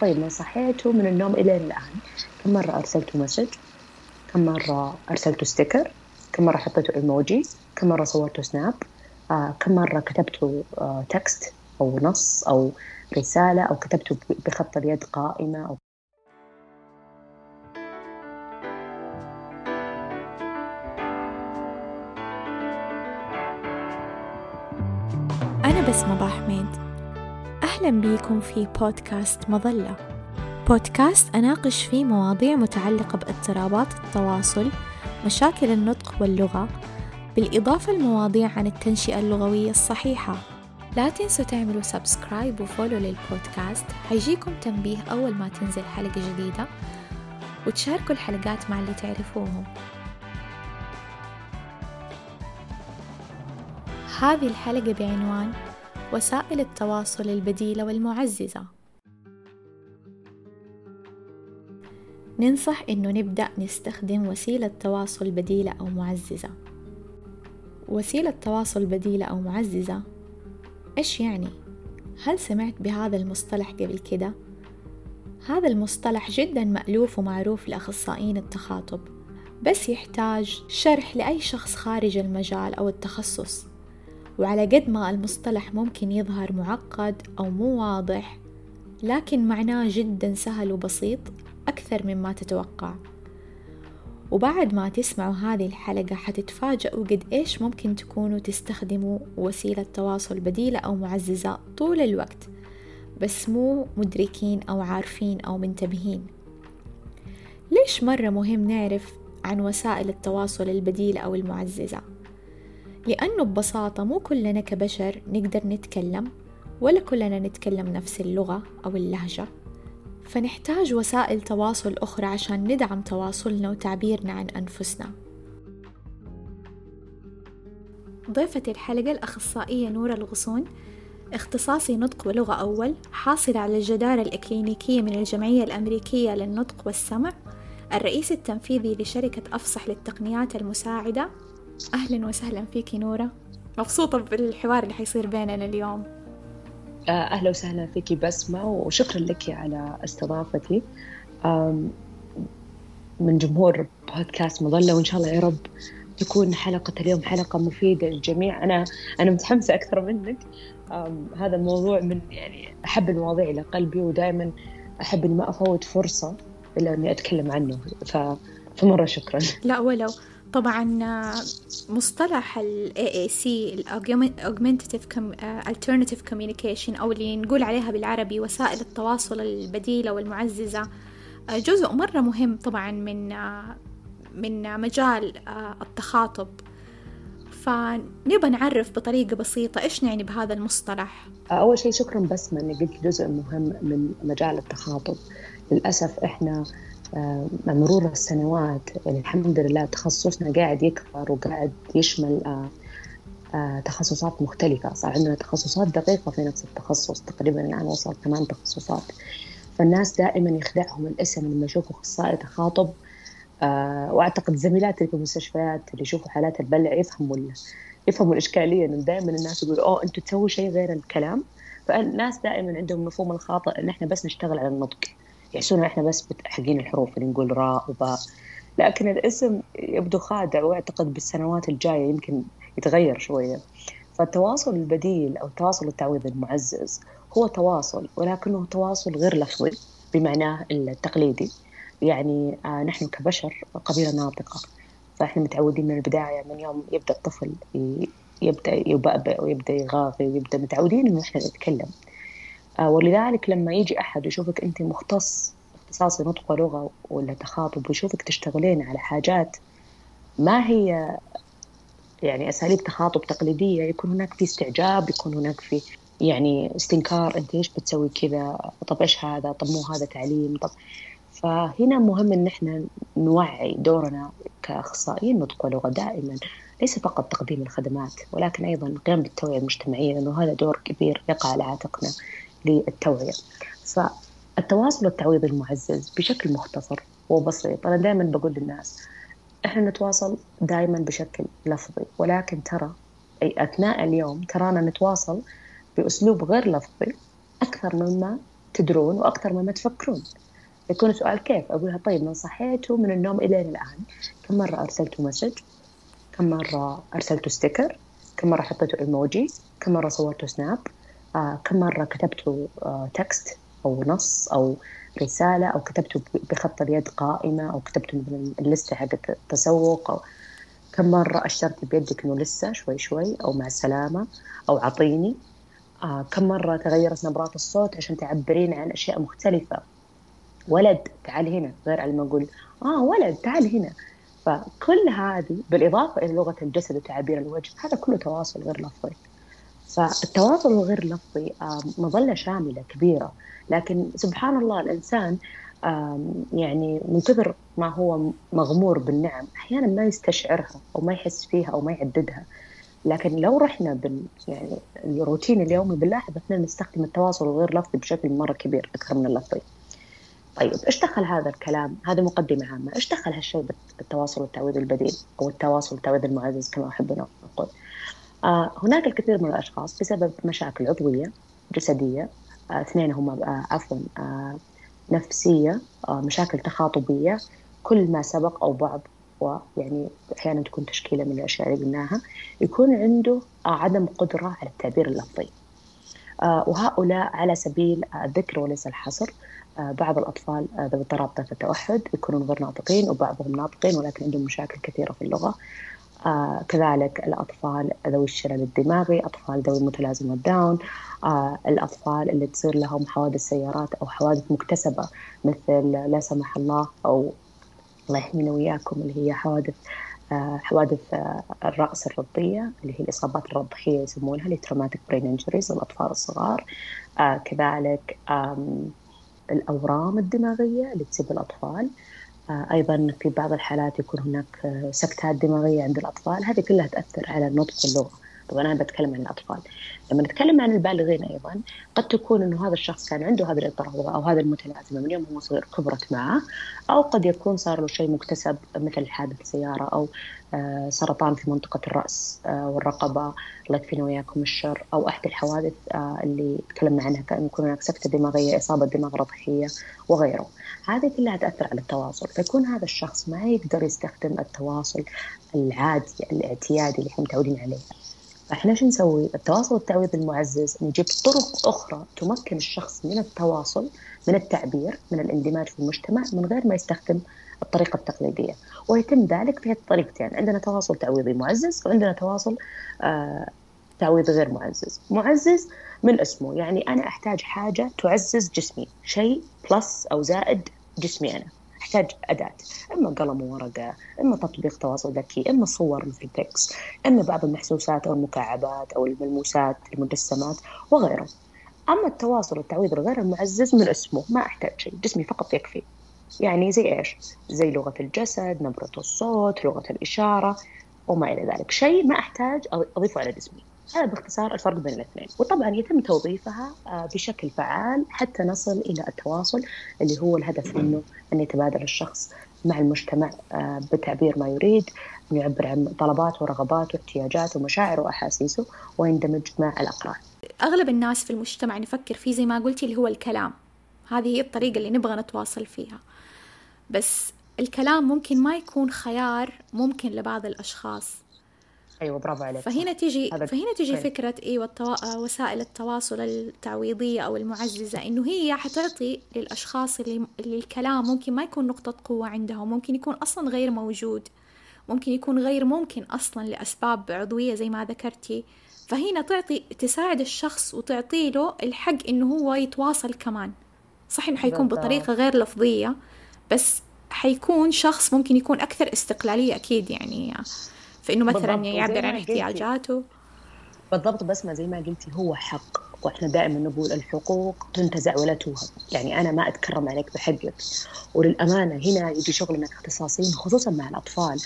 طيب من صحيتوا من النوم إلى الآن. كم مرة أرسلتوا message؟ كم مرة أرسلتوا sticker؟ كم مرة حطيتوا إيموجي؟ كم مرة صورتوا snap؟ آه كم مرة كتبتوا آه text أو نص أو رسالة أو كتبتوا بخط اليد قائمة أو أنا بسمة بيكم في بودكاست مظلة. بودكاست أناقش فيه مواضيع متعلقة باضطرابات التواصل مشاكل النطق واللغة بالإضافة لمواضيع عن التنشئة اللغوية الصحيحة. لا تنسوا تعملوا سبسكرايب وفولو للبودكاست. حيجيكم تنبيه أول ما تنزل حلقة جديدة وتشاركوا الحلقات مع اللي تعرفوهم. هذه الحلقة بعنوان وسائل التواصل البديلة والمعززة ننصح إنه نبدأ نستخدم وسيلة تواصل بديلة أو معززة وسيلة تواصل بديلة أو معززة إيش يعني؟ هل سمعت بهذا المصطلح قبل كده؟ هذا المصطلح جدا مألوف ومعروف لأخصائيين التخاطب بس يحتاج شرح لأي شخص خارج المجال أو التخصص وعلى قد ما المصطلح ممكن يظهر معقد أو مو واضح لكن معناه جدا سهل وبسيط أكثر مما تتوقع وبعد ما تسمعوا هذه الحلقة حتتفاجئوا قد إيش ممكن تكونوا تستخدموا وسيلة تواصل بديلة أو معززة طول الوقت بس مو مدركين أو عارفين أو منتبهين ليش مرة مهم نعرف عن وسائل التواصل البديلة أو المعززة؟ لأنه ببساطة مو كلنا كبشر نقدر نتكلم ولا كلنا نتكلم نفس اللغة أو اللهجة. فنحتاج وسائل تواصل أخرى عشان ندعم تواصلنا وتعبيرنا عن أنفسنا. ضيفة الحلقة الأخصائية نورة الغصون اختصاصي نطق ولغة أول حاصلة على الجدارة الإكلينيكية من الجمعية الأمريكية للنطق والسمع الرئيس التنفيذي لشركة أفصح للتقنيات المساعدة أهلا وسهلا فيكي نورة. مبسوطة بالحوار اللي حيصير بيننا اليوم. آه، أهلا وسهلا فيكي بسمة وشكرا لك على استضافتي. من جمهور بودكاست مظلة وإن شاء الله يا رب تكون حلقة اليوم حلقة مفيدة للجميع. أنا أنا متحمسة أكثر منك. هذا الموضوع من يعني أحب المواضيع إلى قلبي ودائما أحب إني ما أفوت فرصة إلا إني أتكلم عنه. ف فمرة شكرا. لا ولو. طبعا مصطلح ال AAC ال Augmentative Alternative Communication أو اللي نقول عليها بالعربي وسائل التواصل البديلة والمعززة جزء مرة مهم طبعا من من مجال التخاطب. فنبغى نعرف بطريقة بسيطة إيش نعني بهذا المصطلح. أول شيء شكرا بسمة أنك قلت جزء مهم من مجال التخاطب. للأسف إحنا مع مرور السنوات الحمد لله تخصصنا قاعد يكبر وقاعد يشمل آه، آه، تخصصات مختلفة. صار عندنا تخصصات دقيقة في نفس التخصص تقريبا الآن وصل ثمان تخصصات. فالناس دائما يخدعهم الاسم لما يشوفوا أخصائي تخاطب آه، وأعتقد زميلاتي في المستشفيات اللي يشوفوا حالات البلع يفهموا يفهموا الإشكالية إنه دائما الناس يقولوا أوه أنتم تسووا شيء غير الكلام. فالناس دائما عندهم مفهوم الخاطئ إن إحنا بس نشتغل على النطق. يحسون إحنا بس حقين الحروف اللي نقول راء وباء لكن الاسم يبدو خادع واعتقد بالسنوات الجاية يمكن يتغير شوية. فالتواصل البديل أو التواصل التعويضي المعزز هو تواصل ولكنه تواصل غير لفظي بمعناه التقليدي. يعني آه نحن كبشر قبيلة ناطقة فإحنا متعودين من البداية من يوم يبدأ الطفل يبدأ يبأبأ ويبدأ يغاغي ويبدأ متعودين إنه إحنا نتكلم. ولذلك لما يجي أحد يشوفك أنت مختص اختصاصي نطق ولغة ولا تخاطب ويشوفك تشتغلين على حاجات ما هي يعني أساليب تخاطب تقليدية يكون هناك في استعجاب يكون هناك في يعني استنكار أنت إيش بتسوي كذا؟ طب إيش هذا؟ طب مو هذا تعليم؟ طب فهنا مهم إن إحنا نوعي دورنا كأخصائيين نطق ولغه دائما ليس فقط تقديم الخدمات ولكن أيضا القيام بالتوعية المجتمعية لأنه هذا دور كبير يقع على عاتقنا. للتوعية. فالتواصل التعويضي المعزز بشكل مختصر وبسيط أنا دائما بقول للناس إحنا نتواصل دائما بشكل لفظي ولكن ترى أي أثناء اليوم ترانا نتواصل بأسلوب غير لفظي أكثر مما تدرون وأكثر مما تفكرون. يكون سؤال كيف؟ أقولها طيب من صحيتوا من النوم إلى الآن. كم مرة أرسلتوا message؟ كم مرة أرسلتوا sticker؟ كم مرة حطيتوا إيموجي؟ كم مرة صورتوا snap؟ كم مرة كتبتوا آه text أو نص أو رسالة أو كتبتوا بخط اليد قائمة أو كتبتوا من ال list ة حقت التسوق أو كم مرة أشرت بيدك إنه لسه شوي شوي أو مع السلامة أو عطيني؟ آه كم مرة تغيرت نبرات الصوت عشان تعبرين عن أشياء مختلفة؟ ولد تعال هنا غير على ما أقول. آه ولد تعال هنا. فكل هذه بالإضافة إلى لغة الجسد وتعابير الوجه هذا كله تواصل غير لفظي. فالتواصل الغير لفظي آه مظلة شاملة كبيرة لكن سبحان الله الإنسان يعني من كثر ما هو مغمور بالنعم أحيانا ما يستشعرها أو ما يحس فيها أو ما يعددها لكن لو رحنا بال يعني الروتين اليومي بنلاحظ إحنا نستخدم التواصل الغير لفظي بشكل مرة كبير أكثر من اللفظي. طيب إيش دخل هذا الكلام؟ هذه مقدمة عامة، إيش دخل هالشيء بالتواصل والتعويض البديل أو التواصل والتعويض المعزز كما احب نقول. آه هناك الكثير من الأشخاص بسبب مشاكل عضوية جسدية آه اثنين هم آه عفوا آه نفسية آه، مشاكل تخاطبية كل ما سبق أو بعض ويعني أحيانا تكون تشكيلة من الأشياء اللي قلناها يكون عنده آه، عدم قدرة على التعبير اللفظي. آه، وهؤلاء على سبيل الذكر وليس الحصر بعض الأطفال ذوي اضطراب التوحد يكونون غير ناطقين وبعضهم ناطقين ولكن عندهم مشاكل كثيرة في اللغة. آه كذلك الأطفال ذوي الشلل الدماغي أطفال ذوي متلازمة داون آه الأطفال اللي تصير لهم حوادث سيارات أو حوادث مكتسبة مثل لا سمح الله أو الله يحمينا وياكم اللي هي حوادث آه حوادث الرأس الرضية اللي هي الإصابات الرضخية يسمونها اللي traumatic brain injuries الأطفال الصغار. كذلك الأورام الدماغية اللي تصيب الأطفال. أيضا في بعض الحالات يكون هناك سكتات دماغية عند الأطفال. هذه كلها تأثر على النطق واللغة طبعا أنا بتكلم عن الأطفال. لما نتكلم عن البالغين أيضا قد تكون أنه هذا الشخص كان عنده هذا الاضطراب أو هذا المتلازمة من يوم هو صغير كبرت معه أو قد يكون صار له شيء مكتسب مثل حادث سيارة أو آه، سرطان في منطقة الرأس والرقبة الله يكفينا وياكم الشر أو أحد الحوادث اللي تكلمنا عنها كان يكون هناك سكتة دماغية إصابة دماغ رضخية وغيره. هذه كلها تأثر على التواصل. فيكون هذا الشخص ما يقدر يستخدم التواصل العادي الاعتيادي اللي إحنا متعودين عليه. فاحنا شو نسوي؟ التواصل التعويض المعزز نجيب طرق أخرى تمكن الشخص من التواصل من التعبير من الاندماج في المجتمع من غير ما يستخدم الطريقة التقليدية. ويتم ذلك في طريقتين عندنا تواصل تعويضي معزز وعندنا تواصل آه تعويض غير معزز. معزز من اسمه يعني أنا أحتاج حاجة تعزز جسمي شيء plus أو زائد جسمي أنا. أحتاج أداة. إما قلم وورقة إما تطبيق تواصل ذكي إما صور مثل تكس إما بعض المحسوسات أو المكعبات أو الملموسات المجسمات وغيره أما التواصل والتعويض الغير المعزز من اسمه ما أحتاج شيء جسمي فقط يكفي. يعني زي إيش؟ زي لغة الجسد نبرة الصوت لغة الإشارة وما إلى ذلك. شيء ما أحتاج أضيفه على جسمي. هذا باختصار الفرق بين الاثنين. وطبعا يتم توظيفها آه، بشكل فعال حتى نصل إلى التواصل اللي هو الهدف منه أن يتبادل الشخص مع المجتمع آه، بتعبير ما يريد يعبر عن طلباته ورغباته واحتياجاته ومشاعره وأحاسيسه ويندمج مع الأقران. أغلب الناس في المجتمع نفكر فيه زي ما قلتي اللي هو الكلام. هذه هي الطريقة اللي نبغى نتواصل فيها. بس الكلام ممكن ما يكون خيار ممكن لبعض الأشخاص. أيوه برافو عليك. فهنا تيجي فهنا تيجي فكرة إيوه التوا... وسائل التواصل التعويضية أو المعززة إنه هي حتعطي للأشخاص اللي... اللي الكلام ممكن ما يكون نقطة قوة عندهم ممكن يكون أصلا غير موجود ممكن يكون غير ممكن أصلا لأسباب عضوية زي ما ذكرتي. فهنا تعطي تساعد الشخص وتعطي له الحق إنه هو يتواصل كمان. صح إنه حيكون بطريقة غير لفظية بس حيكون شخص ممكن يكون أكثر استقلالية أكيد يعني. في انه مثلا يعبر عن احتياجاته. بالضبط بس ما زي ما قلتي هو حق. وإحنا دائما نقول الحقوق تنتزع ولا توهب يعني أنا ما أتكرم عليك بحقك. وللأمانة هنا يجي شغلنا كاختصاصيين خصوصا مع الأطفال.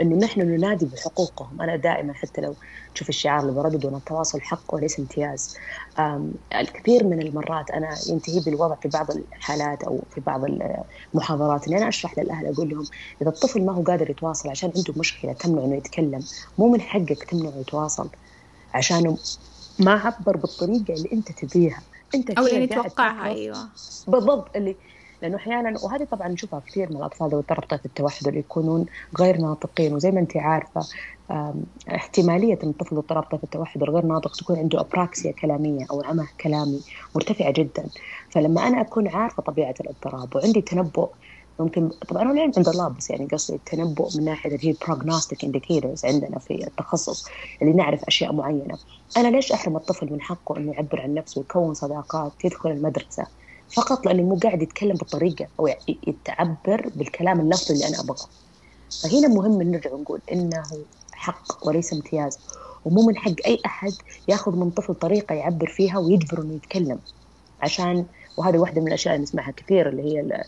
انه نحن ننادي بحقوقهم. أنا دائما حتى لو تشوف الشعار اللي بردده إن التواصل حق وليس امتياز. الكثير من المرات أنا ينتهي بالوضع في بعض الحالات أو في بعض المحاضرات. إني أنا أشرح للأهل أقول لهم إذا الطفل ما هو قادر يتواصل عشان عنده مشكلة تمنع إنه يتكلم مو من حقك تمنعه يتواصل. عشان ما عبر بالطريقة اللي أنت تبيها. أنت أو اللي نتوقعها أيوه. بالضبط اللي لأنه أحيانا وهذه طبعا نشوفها كثير من الأطفال ذوي اضطراب التوحد اللي يكونون غير ناطقين وزي ما أنت عارفة احتمالية إن الطفل اضطراب التوحد الغير ناطق تكون عنده أبراكسيا كلامية أو عمى كلامي مرتفعة جدا. فلما أنا أكون عارفة طبيعة الاضطراب وعندي تنبؤ ممكن طبعا العلم عند الله بس يعني قصدي التنبؤ من ناحية اللي هي prognostic indicators عندنا في التخصص اللي نعرف أشياء معينة. أنا ليش أحرم الطفل من حقه إنه يعبر عن نفسه ويكون صداقات يدخل المدرسة؟ فقط لأنه مو قاعد يتكلم بالطريقة أو يتعبر بالكلام اللفظي اللي أنا أبغاه. فهنا مهم نرجع ونقول إنه حق وليس امتياز. ومو من حق أي أحد يأخذ من طفل طريقة يعبر فيها ويجبره إنه يتكلم. عشان وهذه واحدة من الأشياء اللي نسمعها كثير اللي هي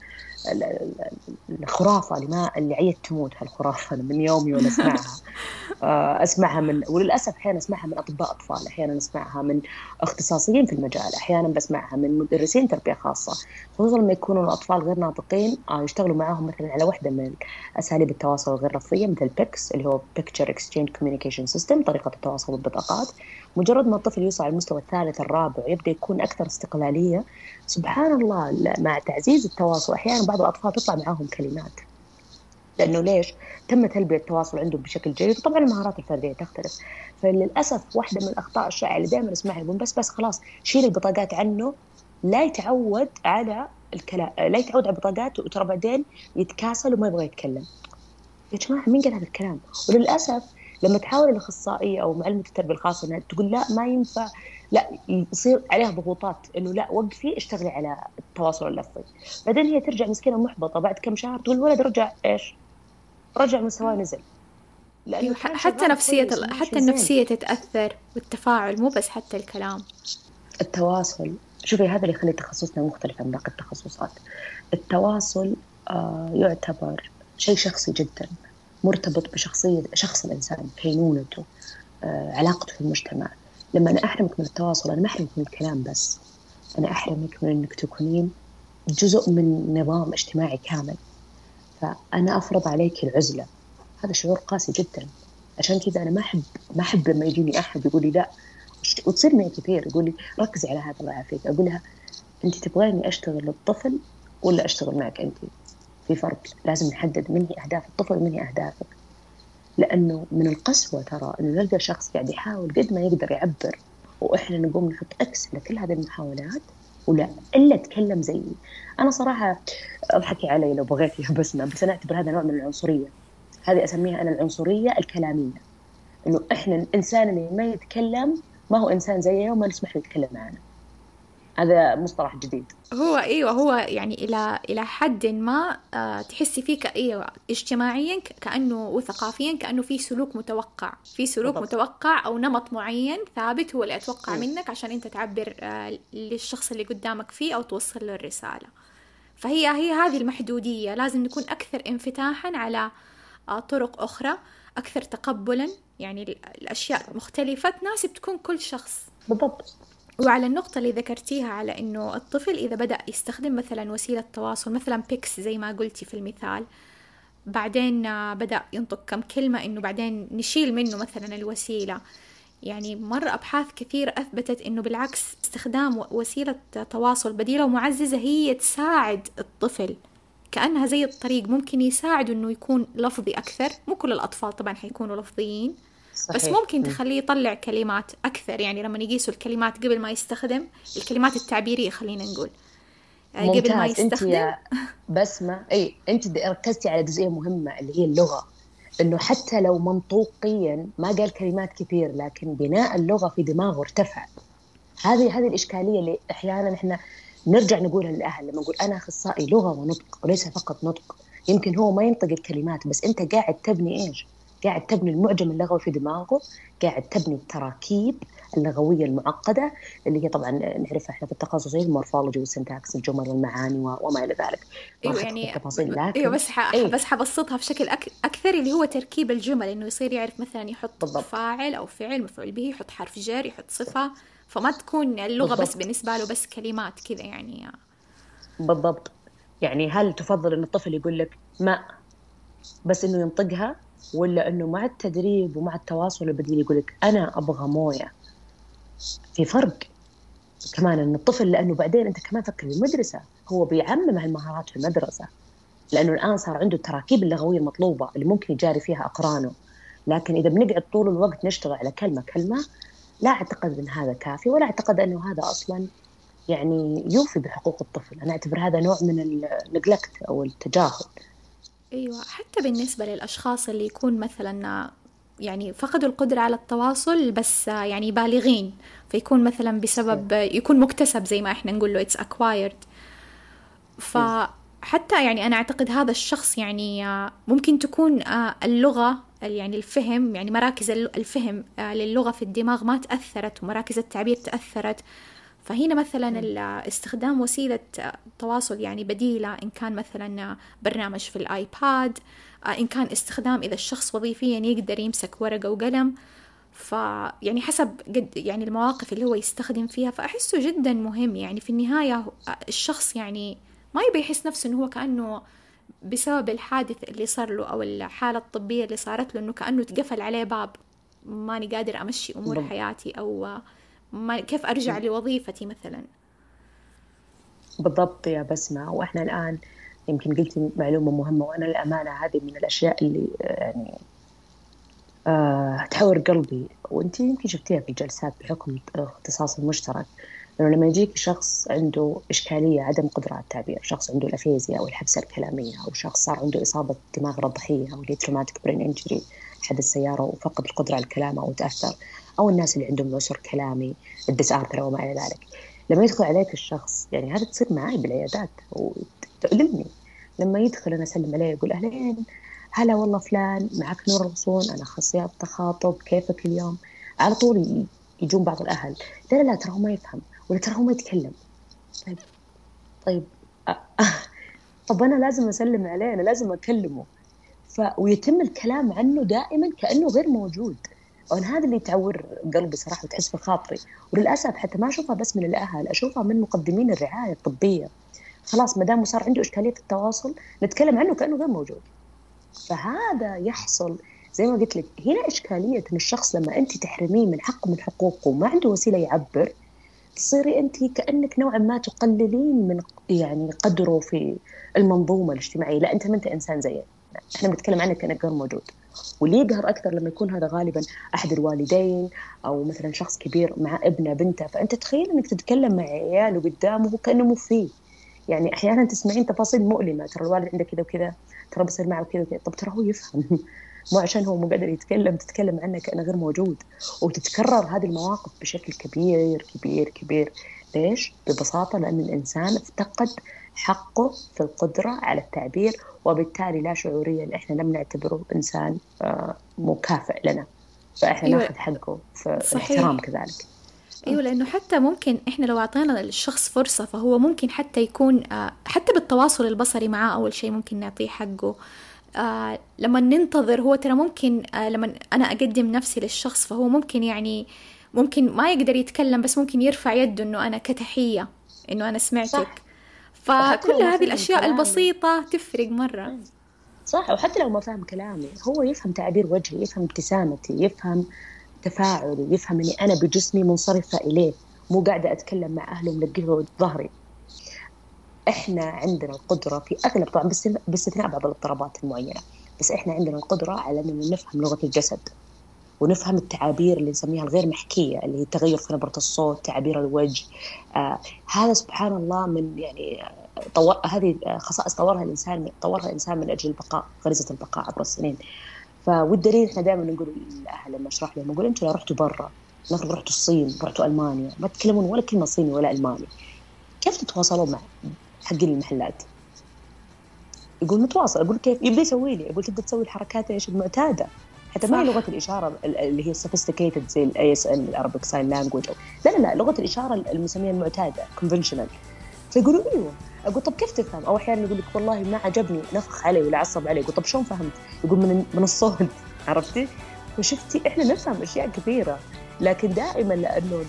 الخرافة اللي ما اللي عيت تموت هالخرافة من يومي وأنا أسمعها. آه، أسمعها من وللأسف أحيانا أسمعها من أطباء أطفال أحيانا أسمعها من اختصاصيين في المجال أحيانا بسمعها من مدرسين تربية خاصة. خصوصا لما يكونوا الاطفال غير ناطقين آه، يشتغلوا معاهم مثلا على واحدة من أساليب التواصل الغير لفظيه مثل PECS اللي هو picture exchange communication system طريقة التواصل بالبطاقات. مجرد ما الطفل يوصل على المستوى الثالث الرابع ويبدا يكون أكثر استقلالية. سبحان الله مع تعزيز التواصل أحيانا بعض الأطفال تطلع معاهم كلمات. لأنه ليش؟ تم تلبية التواصل عندهم بشكل جيد وطبعا المهارات الفردية تختلف. فللأسف واحدة من الأخطاء الشائعة اللي دائما أسمعها يقول بس بس خلاص شيل البطاقات عنه. لا يتعود على الكلام لا يتعود على البطاقات وترى بعدين يتكاسل وما يبغى يتكلم. يا جماعة مين قال هذا الكلام؟ وللأسف لما تحاول الأخصائية أو معلمه التربيه الخاصه إنها تقول لا ما ينفع. لا يصير عليها ضغوطات إنه لا وقفي اشتغلي على التواصل اللفظي. بعدين هي ترجع مسكينة محبطه بعد كم شهر تقول الولد رجع إيش؟ رجع مستواه نزل. لأنه أيوة حتى نفسية حتى النفسية تتأثر والتفاعل مو بس حتى الكلام. التواصل شوفي هذا اللي يخلي تخصصنا مختلف عن باقي التخصصات. التواصل آه يعتبر شيء شخصي جدا. مرتبط بشخصية شخص الإنسان كينونته آه علاقته في المجتمع. لما أنا أحرمك من التواصل أنا ما أحرمك من الكلام بس. أنا أحرمك من أنك تكونين جزء من نظام اجتماعي كامل. فأنا أفرض عليك العزلة. هذا شعور قاسي جدا. عشان كذا أنا ما أحب ما أحب لما يجيني أحد يقول لي لا. وتصير معي كثير يقول لي ركزي على هذا الله يعافيك. أقول لها أنت تبغاني أشتغل للطفل ولا أشتغل معك أنت؟ في فرق. لازم نحدد من هي أهداف الطفل ومن هي أهدافك لأنه من القسوة ترى إنه نلقى شخص قاعد يحاول قد ما يقدر يعبر وإحنا نقوم نحط أكس لكل هذه المحاولات ولا إلا تكلم زيي أنا صراحة اضحكي علي لو بغيتي يا بسمة بس أنا أعتبر هذا نوع من العنصرية. هذه أسميها أنا العنصرية الكلامية. إنه إحنا الإنسان اللي ما يتكلم ما هو إنسان زينا وما نسمح له يتكلم معنا. هذا مصطلح جديد. هو إيوه هو يعني إلى إلى حد ما آه تحسي فيه إيوه اجتماعيا كأنه وثقافيا كأنه في سلوك متوقع. في سلوك بالضبط. متوقع أو نمط معين ثابت هو اللي أتوقع م. منك عشان أنت تعبر آه للشخص اللي قدامك فيه أو توصل له الرسالة. فهي هي هذه المحدودية. لازم نكون أكثر انفتاحا على آه طرق أخرى أكثر تقبلا. يعني الأشياء مختلفة تناسب تكون كل شخص. بالضبط. وعلى النقطة اللي ذكرتيها على إنه الطفل إذا بدأ يستخدم مثلا وسيلة تواصل مثلا بيكس زي ما قلتي في المثال بعدين بدأ ينطق كم كلمة إنه بعدين نشيل منه مثلا الوسيلة. يعني مرة أبحاث كثير أثبتت إنه بالعكس استخدام وسيلة تواصل بديلة ومعززة هي تساعد الطفل. كأنها زي الطريق ممكن يساعد إنه يكون لفظي أكثر. مو كل الأطفال طبعا حيكونوا لفظيين. صحيح. بس ممكن تخليه يطلع كلمات أكثر يعني لما يقيسوا الكلمات قبل ما يستخدم الكلمات التعبيرية خلينا نقول. آه، قبل ما يستخدم أنت بسمة إي أنت ركزتي على جزئية مهمة اللي هي اللغة. إنه حتى لو منطوقيا ما قال كلمات كثير لكن بناء اللغة في دماغه ارتفع. هذه هذه الإشكالية اللي أحيانا إحنا نرجع نقولها للأهل لما نقول أنا أخصائي لغة ونطق وليس فقط نطق. يمكن هو ما ينطق الكلمات بس أنت قاعد تبني إيش؟ قاعد تبني المعجم اللغوي في دماغه قاعد تبني التراكيب اللغوية المعقدة اللي هي طبعا نعرفها إحنا في التخصص ال morphology وال syntax الجمل والمعاني وما إلى ذلك أيوه يعني لكن أيوه بس ح... أيوة. بس حبسطها بشكل أك... أكثر اللي هو تركيب الجمل إنه يصير يعرف مثلا يحط بالضبط. فاعل أو فعل مفعول به يحط حرف جر يحط صفة فما تكون اللغة بالضبط. بس بالنسبة له بس كلمات كذا يعني بالضبط يعني هل تفضل إن الطفل يقول لك ماء بس إنه ينطقها ولا إنه مع التدريب ومع التواصل البديل يقول لك أنا أبغى موية. في فرق كمان ان الطفل لأنه بعدين أنت كمان فكر المدرسة هو بيعمم هالمهارات في المدرسة. لأنه الآن صار عنده التراكيب اللغوية المطلوبة اللي ممكن يجاري فيها أقرانه. لكن إذا بنقعد طول الوقت نشتغل على كلمة كلمة لا أعتقد إن هذا كافي ولا أعتقد إنه هذا أصلا يعني يوفي بحقوق الطفل. أنا أعتبر هذا نوع من النجلكت أو التجاهل. أيوه حتى بالنسبة للأشخاص اللي يكون مثلا يعني فقدوا القدرة على التواصل بس يعني بالغين فيكون مثلا بسبب يكون مكتسب زي ما إحنا نقول له it's acquired. فحتى يعني أنا أعتقد هذا الشخص يعني ممكن تكون اللغة يعني الفهم يعني مراكز الفهم للغة في الدماغ ما تأثرت ومراكز التعبير تأثرت. فهنا مثلا استخدام وسيلة تواصل يعني بديلة إن كان مثلا برنامج في الآيباد إن كان استخدام إذا الشخص وظيفيا يقدر يمسك ورقة وقلم. فيعني حسب قد يعني المواقف اللي هو يستخدم فيها فأحسه جدا مهم. يعني في النهاية الشخص يعني ما يبي يحس نفسه إنه هو كأنه بسبب الحادث اللي صار له أو الحالة الطبية اللي صارت له إنه كأنه تقفل عليه باب ماني قادر أمشي أمور حياتي أو ما كيف أرجع لوظيفتي مثلا؟ بالضبط يا بسمة وإحنا الآن يمكن قلتي معلومة مهمة وأنا الأمانة هذه من الأشياء اللي يعني آه تحور قلبي. وأنت يمكن شفتيها في الجلسات بحكم الاختصاص المشترك إنه لما يجيك شخص عنده إشكالية عدم قدرة على التعبير شخص عنده ال aphasia أو الحبسة الكلامية أو شخص صار عنده إصابة دماغ أو اللي traumatic brain injury حدث سيارة وفقد القدرة على الكلام أو تأثر أو الناس اللي عندهم عسر كلامي ال dysarthria وما إلى ذلك. لما يدخل عليك الشخص يعني هذا تصير معي بالعيادات وتؤلمني لما يدخل أنا أسلم عليه يقول أهلين هلا والله فلان معك نور الغصون أنا أخصائي تخاطب كيفك اليوم؟ على طول يجون بعض الأهل. لا لا لا ترى هو ما يفهم ولا ترى هو ما يتكلم. طيب طيب طب أنا لازم أسلم عليه أنا لازم أكلمه. ف... ويتم الكلام عنه دائما كأنه غير موجود. وأنا هذا اللي تعور قلبي صراحة وتحس في خاطري وللأسف حتى ما أشوفها بس من الأهل أشوفها من مقدمين الرعاية الطبية. خلاص ما دام صار عنده إشكالية التواصل نتكلم عنه كأنه غير موجود. فهذا يحصل زي ما قلت لك هنا إشكالية إن الشخص لما أنت تحرميه من حق من حقوقه وما عنده وسيلة يعبر تصيري أنت كأنك نوعا ما تقللين من يعني قدره في المنظومة الاجتماعية. لا أنت ما أنت إنسان زينا إحنا بنتكلم عنك كأنك غير موجود. واللي يقهر أكثر لما يكون هذا غالبا أحد الوالدين أو مثلا شخص كبير مع ابنة بنته. فأنت تخيل إنك تتكلم مع عياله قدامه كانه مو فيه يعني أحيانا تسمعين تفاصيل مؤلمة. ترى الوالد عنده كذا وكذا ترى بصير معه كذا وكذا. طب ترى هو يفهم. مو عشان هو مو قادر يتكلم تتكلم عنه كأنه غير موجود. وتتكرر هذه المواقف بشكل كبير كبير كبير. ليش؟ ببساطة لأن الإنسان افتقد حقه في القدرة على التعبير وبالتالي لا شعوريا إحنا لم نعتبره إنسان آه، مكافئ لنا فإحنا أيوة. ناخذ حقه في صحيح. الاحترام كذلك إيوه لأنه حتى ممكن إحنا لو أعطينا للشخص فرصة فهو ممكن حتى يكون آه، حتى بالتواصل البصري معاه أول شيء ممكن نعطيه حقه آه لما ننتظر هو ترى ممكن آه لما أنا أقدم نفسي للشخص فهو ممكن يعني ممكن ما يقدر يتكلم بس ممكن يرفع يده إنه أنا كتحية إنه أنا سمعتك صح. فكل هذه الأشياء كلامي. البسيطة تفرق مرة. صح وحتى لو ما فهم كلامي هو يفهم تعبير وجهي يفهم ابتسامتي يفهم تفاعلي يفهم إني أنا بجسمي منصرفة إليه مو قاعدة أتكلم مع أهله وملقيه ظهري. إحنا عندنا القدرة في أغلب طبعا باستثناء بعض الاضطرابات المعينة بس إحنا عندنا القدرة على ان نفهم لغة الجسد. ونفهم التعابير اللي نسميها الغير محكية اللي هي التغير في نبرة الصوت تعابير الوجه. آه هذا سبحان الله من يعني طور هذه خصائص طورها الإنسان طورها الإنسان من أجل البقاء غريزة البقاء عبر السنين. والدليل إحنا دائما نقول للاهل لما أشرح لهم نقول أنتم لو رحتوا برا نفرض رحتوا الصين رحتوا ألمانيا ما تتكلمون ولا كلمة صيني ولا ألماني. كيف تتواصلون مع حقين المحلات؟ يقول نتواصل أقول كيف؟ يبدأ يسوي لي يقول تبدأ تسوي الحركات إيش؟ المعتادة. حتى ما هي لغة الإشارة اللي هي sophisticated زي ال ASL ال Arabic sign language لا لا لا لغة الإشارة المسمية المعتادة conventional فيقولوا إيوه أقول طب كيف تفهم؟ أو أحيانا يقول لك والله ما عجبني نفخ علي ولا عصب علي، أقول طب شلون فهمت؟ يقول من من الصوت عرفتي؟ فشفتي إحنا نفهم أشياء كثيرة لكن دائما لأنه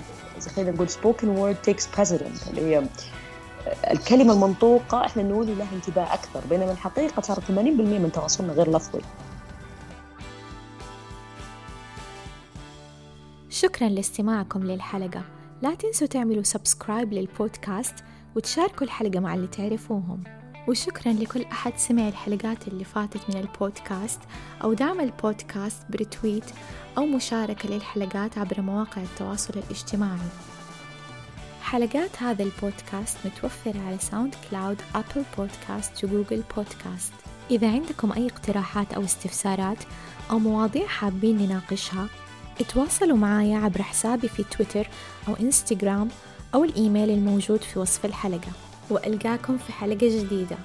خلينا نقول spoken word takes precedent اللي هي الكلمة المنطوقة إحنا نولي لها انتباه أكثر بينما الحقيقة صار 80% من تواصلنا غير لفظي. شكرا لاستماعكم للحلقة. لا تنسوا تعملوا سبسكرايب للبودكاست وتشاركوا الحلقة مع اللي تعرفوهم. وشكرا لكل أحد سمع الحلقات اللي فاتت من البودكاست أو دعم البودكاست ب retweet أو مشاركة للحلقات عبر مواقع التواصل الاجتماعي. حلقات هذا البودكاست متوفرة على ساوند كلاود أبل بودكاست وجوجل بودكاست إذا عندكم أي اقتراحات أو استفسارات أو مواضيع حابين نناقشها اتواصلوا معايا عبر حسابي في تويتر أو إنستغرام أو الإيميل الموجود في وصف الحلقة. وألقاكم في حلقة جديدة.